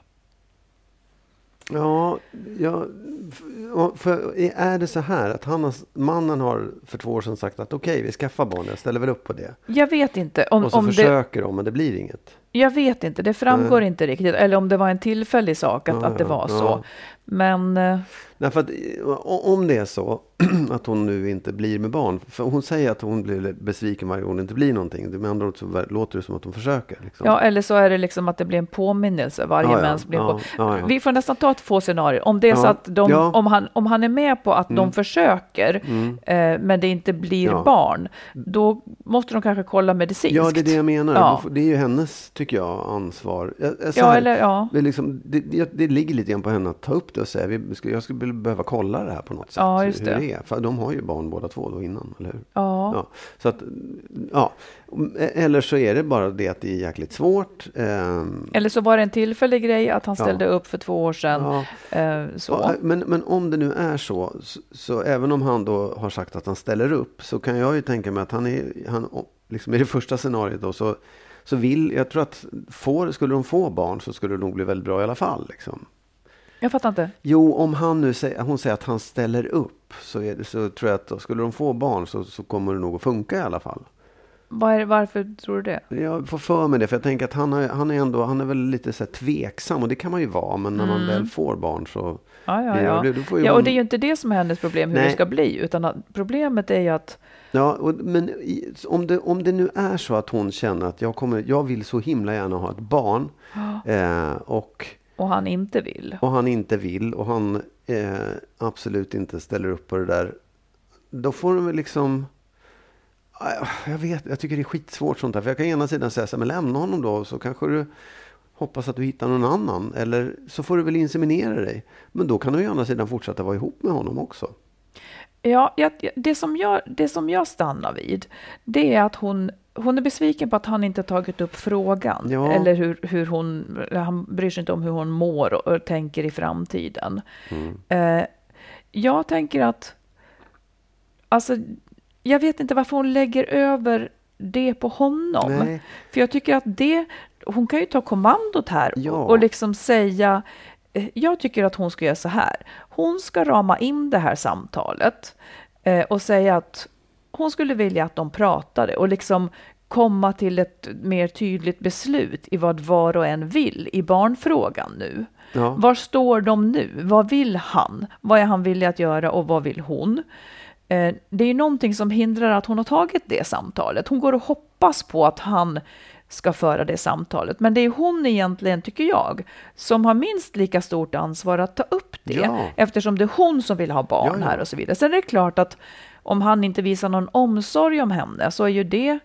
Ja, ja för är det så här att han har, mannen har för två år sedan sagt att okej, okay, vi skaffar barn, jag ställer väl upp på det. Jag vet inte. Om, och så om försöker det, de, men det blir inget. Jag vet inte, det framgår inte riktigt. Eller om det var en tillfällig sak att, ja, att det var ja. så. Men... Eh, Nej, för att, om det är så att hon nu inte blir med barn. För hon säger att hon blir besviken varje gång det inte blir någonting. Med andra ord så låter det som att hon försöker. Liksom. Ja, eller så är det liksom att det blir en påminnelse varje ja, mens blir ja, på. Vi får nästan ta två scenarier. Om det är så att de, om, han, om han är med på att mm. de försöker, mm. eh, men det inte blir barn, då måste de kanske kolla medicinskt. Ja, det är det jag menar. Det är ju hennes, tycker jag, ansvar. Ja, här, eller, ja. det, liksom, det, det, ligger lite grann på henne att ta upp det och säga, vi ska, jag skulle behöva kolla det här på något sätt. Ja, just. Hur det är. För de har ju barn båda två då innan, eller hur? Ja. ja. Så att, ja. Eller så är det bara det att det är jäkligt svårt. Ehm. Eller så var det en tillfällig grej att han ställde ja. upp för två år sedan. Ja. Eh, så. Men, men om det nu är så, så, så, även om han då har sagt att han ställer upp, så kan jag ju tänka mig att han är, han, liksom i det första scenariot då, så, så vill, jag tror att får, skulle de få barn så skulle det nog bli väldigt bra i alla fall. Liksom. Jag fattar inte. Jo, om han nu säger, hon säger att han ställer upp så, det, så tror jag att då, skulle de få barn så, så kommer det nog att funka i alla fall. Var, varför tror du det? Jag får för mig det, för jag tänker att han är, han är ändå, han är väl lite så tveksam och det kan man ju vara, men när man mm. väl får barn så... Ja, ja, ja. Det, ja, ja och det är ju inte det som är hennes problem, hur Nej. det ska bli, utan problemet är ju att... Ja, och, men om det, om det nu är så att hon känner att jag, kommer, jag vill så himla gärna ha ett barn eh, och och han inte vill. Och han inte vill och han eh, absolut inte ställer upp på det där. Då får de väl liksom... Jag vet, jag tycker det är skitsvårt sånt där. För jag kan ena sidan säga så här, men lämna honom då så kanske du hoppas att du hittar någon annan. Eller så får du väl inseminera dig. Men då kan du å andra sidan fortsätta vara ihop med honom också. Ja, det, som jag, det som jag stannar vid, det är att hon hon är besviken på att han inte tagit upp frågan. Ja. Eller hur, hur hon, han bryr sig inte om hur hon mår och, och tänker i framtiden. Mm. Eh, jag tänker att, alltså, jag vet inte varför hon lägger över det på honom. Nej. För jag tycker att det, hon kan ju ta kommandot här ja. och, och liksom säga, eh, jag tycker att hon ska göra så här. Hon ska rama in det här samtalet eh, och säga att hon skulle vilja att de pratade och liksom komma till ett mer tydligt beslut i vad var och en vill i barnfrågan nu. Ja. Var står de nu? Vad vill han? Vad är han villig att göra och vad vill hon? Eh, det är någonting som hindrar att hon har tagit det samtalet. Hon går och hoppas på att han ska föra det samtalet. Men det är hon egentligen, tycker jag, som har minst lika stort ansvar att ta upp det. Ja. Eftersom det är hon som vill ha barn ja, ja. här och så vidare. Sen är det klart att om han inte visar någon omsorg om henne så är ju det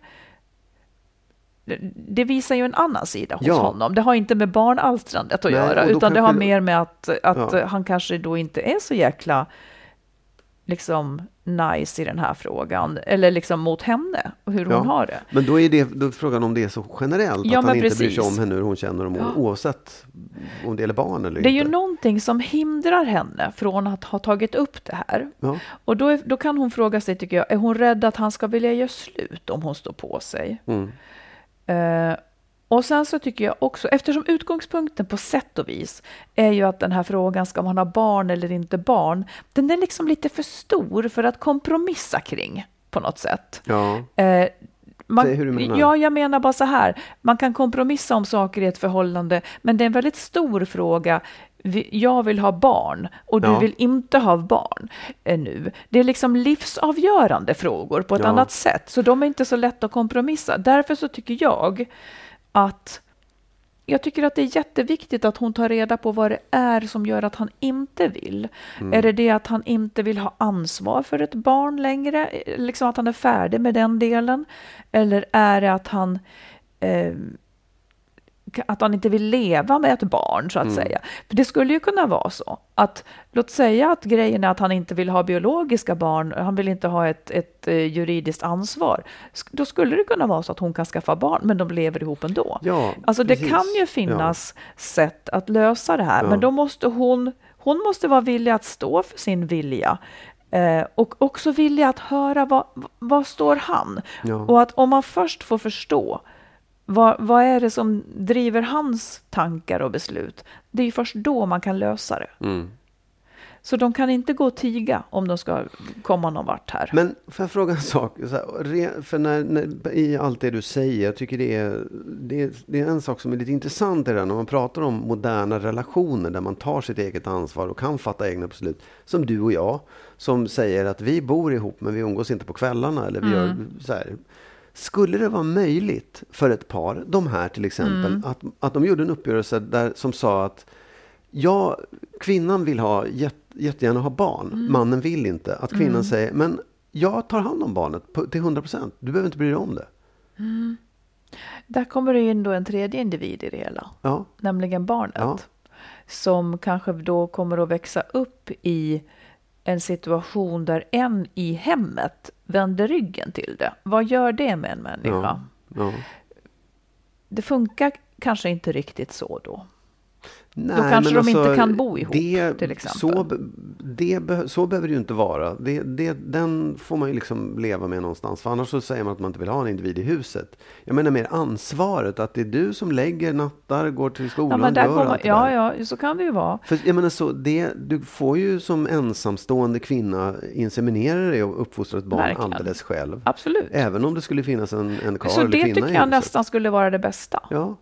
det visar ju en annan sida hos ja. honom. Det har inte med barnalstrandet att Nej, göra, utan det har mer med att, att han kanske då inte är så jäkla liksom nice i den här frågan, eller liksom mot henne och hur ja. hon har det. Men då är det då är frågan om det är så generellt, ja, att han inte bryr sig om henne, hur hon känner och mår, ja. oavsett om det gäller barn eller Det är ju någonting som hindrar henne från att ha tagit upp det här. Ja. Och då, är, då kan hon fråga sig, tycker jag, är hon rädd att han ska vilja göra slut om hon står på sig? Mm. Uh, och sen så tycker jag också, eftersom utgångspunkten på sätt och vis är ju att den här frågan, ska man ha barn eller inte barn, den är liksom lite för stor för att kompromissa kring på något sätt. Ja. Uh, man, hur du menar. Ja, jag menar bara så här, man kan kompromissa om saker i ett förhållande, men det är en väldigt stor fråga jag vill ha barn och du ja. vill inte ha barn eh, nu. Det är liksom livsavgörande frågor på ett ja. annat sätt, så de är inte så lätta att kompromissa. Därför så tycker jag att jag tycker att det är jätteviktigt att hon tar reda på vad det är som gör att han inte vill. Mm. Är det det att han inte vill ha ansvar för ett barn längre? Liksom att han är färdig med den delen? Eller är det att han eh, att han inte vill leva med ett barn, så att Mm. säga. För det skulle ju kunna vara så att, låt säga att grejen är att han inte vill ha biologiska barn, han vill inte ha ett, ett eh, juridiskt ansvar. Då skulle det kunna vara så att hon kan skaffa barn, men de lever ihop ändå. Ja, Alltså det precis. kan ju finnas sätt att lösa det här, Ja. men då måste hon, hon måste vara villig att stå för sin vilja. Eh, och också vilja att höra vad, vad står han? Ja. Och att om man först får förstå vad, vad är det som driver hans tankar och beslut? Det är först då man kan lösa det. Mm. Så de kan inte gå och tiga om de ska komma någon vart här. Men får jag fråga en sak? Här, för när, när, I allt det du säger, jag tycker det är, det, är, det är en sak som är lite intressant i det här, när man pratar om moderna relationer där man tar sitt eget ansvar och kan fatta egna beslut. Som du och jag, som säger att vi bor ihop men vi umgås inte på kvällarna. Eller vi gör så här. Skulle det vara möjligt för ett par, de här till exempel, att, att de gjorde en uppgörelse där, som sa att Ja, kvinnan vill ha, jätte, jättegärna ha barn. Mannen vill inte. Att kvinnan säger, men jag tar hand om barnet på, till 100 procent. Du behöver inte bry dig om det. Där kommer det in då en tredje individ i det hela, Ja, nämligen barnet. Ja. Som kanske då kommer att växa upp i en situation där en i hemmet vänder ryggen till det. Vad gör det med en människa? ja, ja. Det funkar kanske inte riktigt så då. Nej, alltså, kanske de inte kan bo ihop, det, till exempel. Så, det, så behöver det ju inte vara. Det, det, den får man ju liksom leva med någonstans. För annars så säger man att man inte vill ha en individ i huset. Jag menar mer ansvaret. Att det är du som lägger nattar, går till Ja, skolan, men där gör kommer, allt det ja, där. ja, så kan det ju vara. För jag menar så, det, du får ju som ensamstående kvinna inseminera dig och uppfostra ett barn Verkligen. alldeles själv. Absolut. Även om det skulle finnas en, en karl Så eller det kvinna tycker i jag huset. nästan skulle vara det bästa. Ja.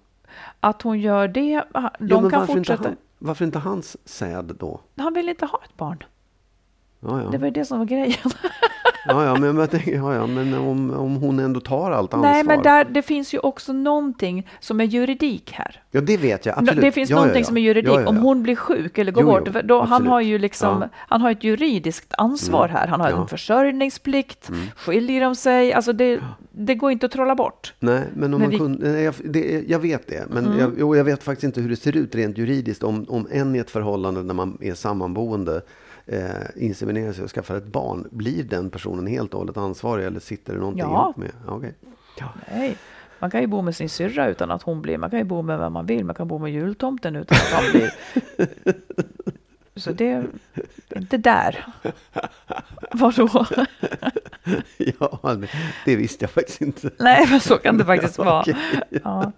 Att hon gör det. De ja, kan varför, inte fortsätta. han, varför inte hans säd då? Han vill inte ha ett barn. Ja, ja. Det var ju det som var grejen. Ja, ja, men, tänker, ja, ja, men om, om hon ändå tar allt ansvar. Nej, men där, det finns ju också någonting som är juridik här. Ja, det vet jag. Absolut. Det finns ja, någonting ja, ja. som är juridik. Om hon blir sjuk eller går Jo, bort, jo, då, han har ju liksom. Mm. han har ett juridiskt ansvar här. Han har. Mm. en försörjningsplikt. Skiljer de sig, alltså det, det går inte att trolla bort. Nej, men om Men man vi- kunde, nej, jag, det, jag vet det. Men Mm. jag, jag vet faktiskt inte hur det ser ut rent juridiskt. Om, om en i ett förhållande när man är sammanboende eh, inseminerar sig och skaffar ett barn. Blir den personen helt och hållet ansvarig eller sitter det någonting Ja. ihop med? Okej. ja. Nej. Man kan ju bo med sin syrra utan att hon blir, man kan ju bo med vem man vill, man kan bo med jultomten utan att han blir. Så det är inte där. Vadå? ja, det, det visste jag faktiskt inte. Nej, men så kan det faktiskt vara. Ja.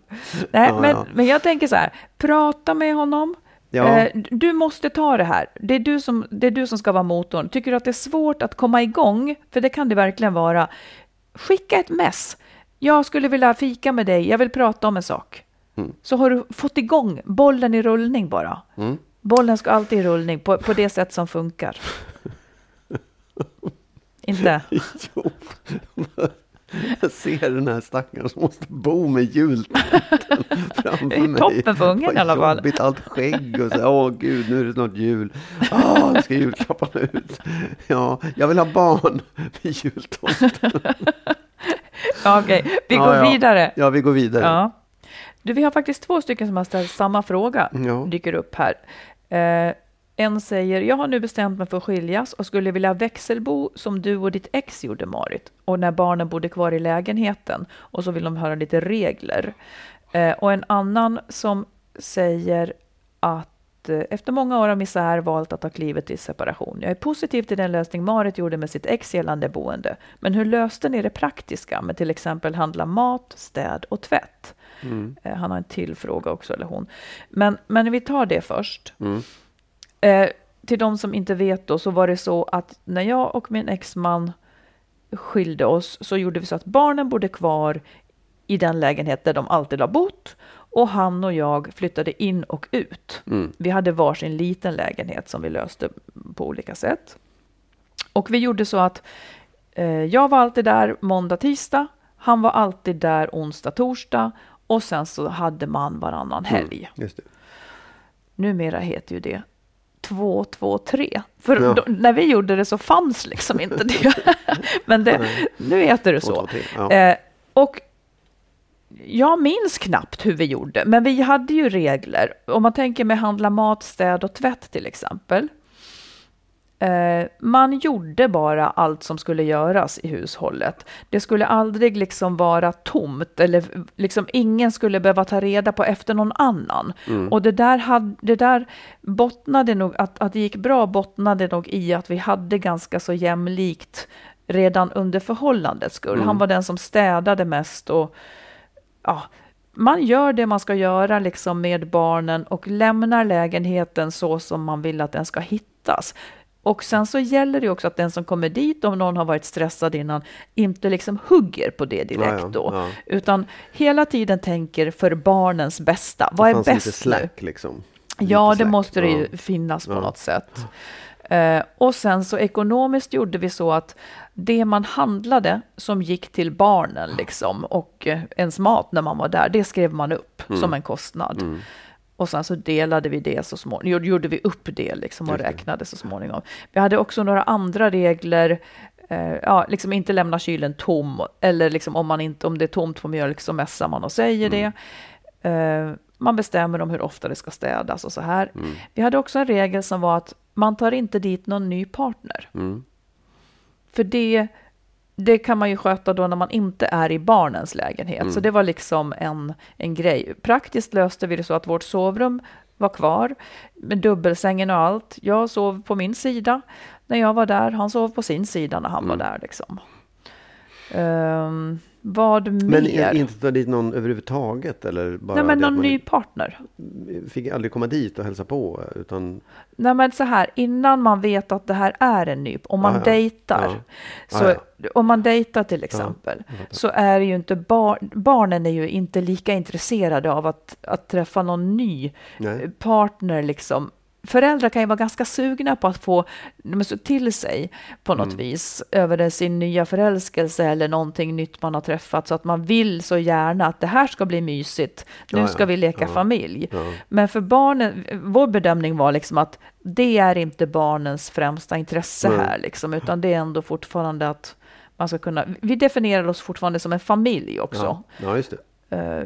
Nej, men, men jag tänker så här, prata med honom. Ja. Eh, Du måste ta det här. Det är, du som, det är du som ska vara motorn. Tycker du att det är svårt att komma igång, för det kan det verkligen vara, skicka ett mess. Jag skulle vilja fika med dig, jag vill prata om en sak. Så har du fått igång bollen i rullning bara. Mm. Bollen ska alltid i rullning på, på det sätt som funkar. Inte? Jo. Jag ser den här stackaren som måste bo med jultomten framför Det är mig. toppen för ungen i alla fall. jobbigt, allt skägg och så. Åh gud, nu är det snart jul. Åh, nu ska julklapparna ut. Ja, jag vill ha barn med jultomten. Ja, Okej, vi Ja, går ja. vidare. Ja, vi går vidare. Ja. Du, vi har faktiskt två stycken som har ställt samma fråga. Ja. Dyker upp här. Eh, en säger, jag har nu bestämt mig för att skiljas och skulle vilja växelbo som du och ditt ex gjorde Marit. Och när barnen bodde kvar i lägenheten. Och så vill de höra lite regler. Eh, och en annan som säger att eh, efter många år av misär valt att ta klivet till separation. Jag är positiv till den lösning Marit gjorde med sitt ex gällande boende. Men hur löste ni det praktiska med till exempel handla mat, städ och tvätt? Eh, Han har en till fråga också, eller hon. Men, men vi tar det först. Eh, till de som inte vet då, så var det så att när jag och min exman skilde oss så gjorde vi så att barnen bodde kvar i den lägenhet där de alltid har bott och han och jag flyttade in och ut. Vi hade varsin liten lägenhet som vi löste på olika sätt. Och vi gjorde så att eh, jag var alltid där måndag, tisdag. Han var alltid där onsdag, torsdag. och sen så hade man varannan helg. Mm, just det. Numera heter ju det 2, 2, 3. För Ja. då, när vi gjorde det så fanns liksom inte det. Men det, nu heter det Två, så. två, tre, ja. Eh, och jag minns knappt hur vi gjorde, men vi hade ju regler. Om man tänker med handla mat, städ och tvätt till exempel. Eh, man gjorde bara allt som skulle göras i hushållet. Det skulle aldrig liksom vara tomt eller liksom ingen skulle behöva ta reda på efter någon annan. Och det där, hade, det där bottnade nog, att, att det gick bra bottnade nog i att vi hade ganska så jämlikt redan under förhållandets skull. Han var den som städade mest och ja, man gör det man ska göra liksom med barnen och lämnar lägenheten så som man vill att den ska hittas. Och sen så gäller det också att den som kommer dit, om någon har varit stressad innan, inte liksom hugger på det direkt Ja, ja, då. ja. Utan hela tiden tänker för barnens bästa. Vad är fanns lite bäst nu? slack liksom. Ja, Lite det slack, måste det ju ja. finnas på Ja. något sätt. Eh, och sen så ekonomiskt gjorde vi så att det man handlade som gick till barnen liksom och eh, ens mat när man var där, det skrev man upp Mm. som en kostnad. Och sen så delade vi det så småningom, gjorde vi upp det liksom och räknade så småningom. Vi hade också några andra regler, eh, ja, liksom inte lämna kylen tom, eller liksom om, man inte, om det är tomt på mjölk så mässar man och säger det. Eh, man bestämmer om hur ofta det ska städas och så här. Vi hade också en regel som var att man tar inte dit någon ny partner. Mm. För det, det kan man ju sköta då när man inte är i barnens lägenhet. Så det var liksom en, en grej. Praktiskt löste vi det så att vårt sovrum var kvar med dubbelsängen och allt. Jag sov på min sida när jag var där. Han sov på sin sida när han var där. Liksom. Ehm, vad Men mer? i- inte ta dit någon överhuvudtaget? Eller bara Nej, men det någon ny partner. fick aldrig komma dit och hälsa på? Utan, Nej men så här, innan man vet att det här är en ny, om man Ja, ja. dejtar, Ja. så, Ja, om man dejtar till exempel, så är ju inte bar, barnen är ju inte lika intresserade av att, att träffa någon ny Nej. partner liksom. Föräldrar kan ju vara ganska sugna på att få så till sig på Mm. något vis över sin nya förälskelse eller någonting nytt man har träffat så att man vill så gärna att det här ska bli mysigt. Nu Ja, ska vi leka Ja. familj. Ja. Men för barnen, vår bedömning var liksom att det är inte barnens främsta intresse Nej. här, liksom, utan det är ändå fortfarande att man ska kunna, vi definierar oss fortfarande som en familj också. ja. just det. Eh,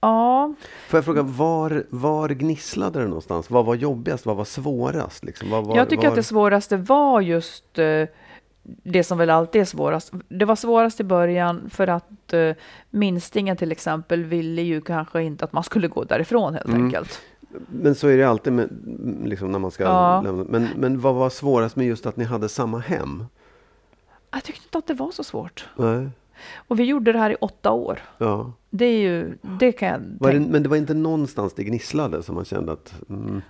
ja, Får jag fråga, var, var gnisslade det någonstans? Vad var jobbigast? Vad var svårast? Liksom? Vad var, jag tycker var... att det svåraste var just eh, det som väl alltid är svårast. Det var svårast i början för att uh, minstingen till exempel ville ju kanske inte att man skulle gå därifrån helt Mm. enkelt. Men så är det alltid med, liksom, när man ska Ja. lämna. Men, men vad var svårast med just att ni hade samma hem? Jag tyckte inte att det var så svårt. Nej. Och vi gjorde det här i åtta år. Ja. Det är ju, det kan jag Var det, tänka. men det var inte någonstans det gnisslade som man kände att... Mm,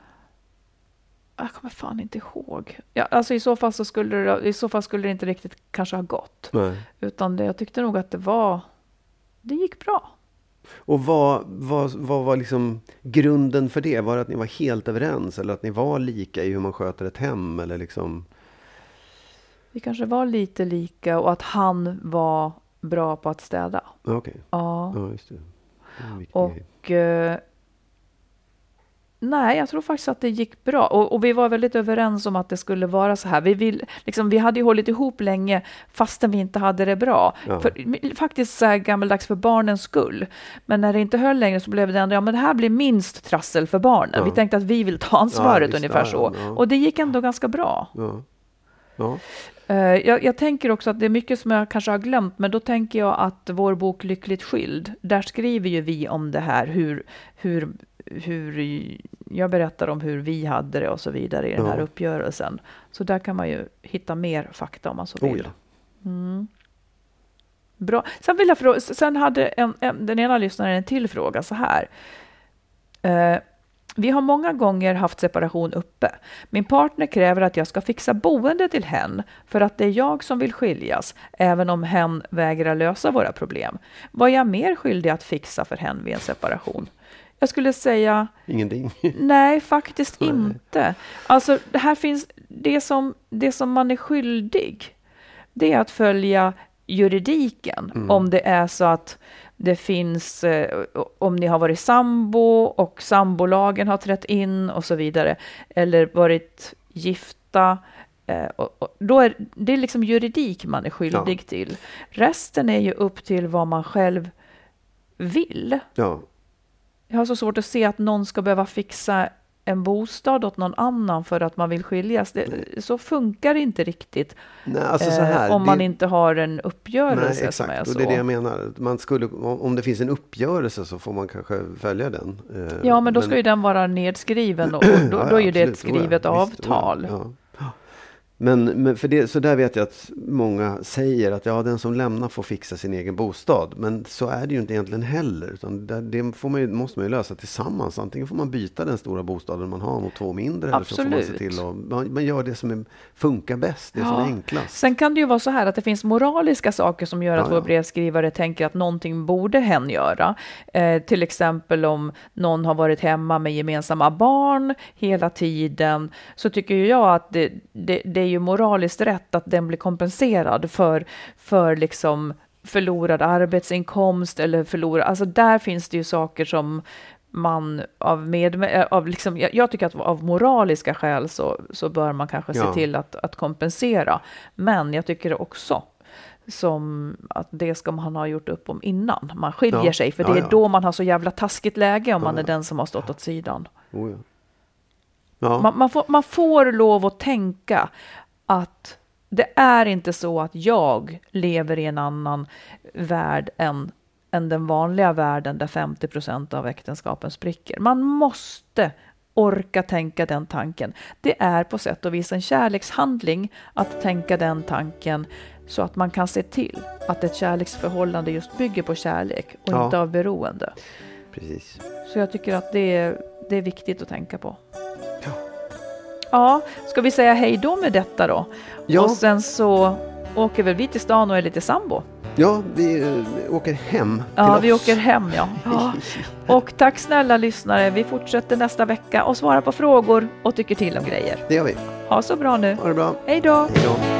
Jag kommer fan inte ihåg. Ja, alltså i så fall så skulle det, i så fall skulle det inte riktigt kanske ha gått. nej. Utan det, jag tyckte nog att det var, det gick bra. Och vad, vad, vad var liksom grunden för det? Var det att ni var helt överens eller att ni var lika i hur man sköter ett hem? Eller liksom... Vi kanske var lite lika och att han var bra på att städa. Ja, Okej, Ja. ja, just det. det. Och eh, nej, jag tror faktiskt att det gick bra. Och, och vi var väldigt överens om att det skulle vara så här. Vi, vill, liksom, vi hade ju hållit ihop länge fastän vi inte hade det bra. Ja. För, faktiskt så här gammaldags för barnens skull. Men när det inte höll längre så blev det ändå, ja men det här blir minst trassel för barnen. Ja. Vi tänkte att vi vill ta ansvaret visst, ungefär ja, så. ja. Och det gick ändå ganska bra. Ja. Eh, Jag, jag tänker också att det är mycket som jag kanske har glömt, men då tänker jag att vår bok Lyckligt skild, där skriver ju vi om det här, hur, hur, hur jag berättar om hur vi hade det och så vidare i den här Ja. uppgörelsen. Så där kan man ju hitta mer fakta om man så Oh, vill. ja. Bra. Sen, vill jag fråga, sen hade en, en, den ena lyssnaren en till fråga så här. Eh, vi har många gånger haft separation uppe. Min partner kräver att jag ska fixa boende till hen för att det är jag som vill skiljas, även om hen vägrar lösa våra problem. Vad är jag mer skyldig att fixa för hen vid en separation? Jag skulle säga Ingenting. Nej, faktiskt inte. Alltså, det här finns det som, det som man är skyldig. Det är att följa juridiken Mm. om det är så att det finns eh, om ni har varit sambo och sambolagen har trätt in och så vidare, eller varit gifta. Eh, och, och då är det är liksom juridik man är skyldig Ja. till. Resten är ju upp till vad man själv vill. Ja. Jag har så svårt att se att någon ska behöva fixa en bostad åt någon annan för att man vill skiljas. Det, så funkar det inte riktigt Nej, alltså så eh, här, om man det- inte har en uppgörelse Nej, exakt. så. Och det är det jag menar. Man skulle, om om det finns en uppgörelse så får man kanske följa den. Eh, Ja, men då ska ju den vara nedskriven och, och då, Ja, då är ju det ett skrivet avtal. Ja. Men, men för det, så där vet jag att många säger att ja, den som lämnar får fixa sin egen bostad. Men så är det ju inte egentligen heller. Utan det, det får man ju, måste man ju lösa tillsammans. Antingen får man byta den stora bostaden man har mot två mindre. Eller så får man se Absolut. till att man, man gör det som är, funkar bäst, det som är enklast. Sen kan det ju vara så här att det finns moraliska saker som gör att Ja, vår ja. brevskrivare tänker att någonting borde hen göra. Eh, till exempel om någon har varit hemma med gemensamma barn hela tiden, så tycker jag att det, det, det är ju moraliskt rätt att den blir kompenserad för, för liksom förlorad arbetsinkomst eller förlorad, alltså där finns det ju saker som man av med, av liksom, jag, tycker att av moraliska skäl så, så bör man kanske se Ja. till att, att kompensera. Men jag tycker också som att det ska man ha gjort upp om innan man skiljer Ja. sig, för Ja, det är ja. då man har så jävla taskigt läge om man är den som har stått åt sidan. Oh. Man, man, får, man får lov att tänka att det är inte så att jag lever i en annan värld än, än den vanliga världen där 50 procent av äktenskapen spricker. Man måste orka tänka den tanken. Det är på sätt och vis en kärlekshandling att tänka den tanken så att man kan se till att ett kärleksförhållande just bygger på kärlek och Ja. inte av beroende. Precis. Så jag tycker att det är, det är viktigt att tänka på. Ja. Ska vi säga hej då med detta då? Ja. Och sen så åker väl vi till stan och är lite sambo. Ja, vi eh, åker hem Ja, till vi oss. åker hem ja. ja. Och tack snälla lyssnare. Vi fortsätter nästa vecka och svarar på frågor och tycker till om grejer. Det gör vi. Ha så bra nu. Ha det bra. Hej då! Hej då.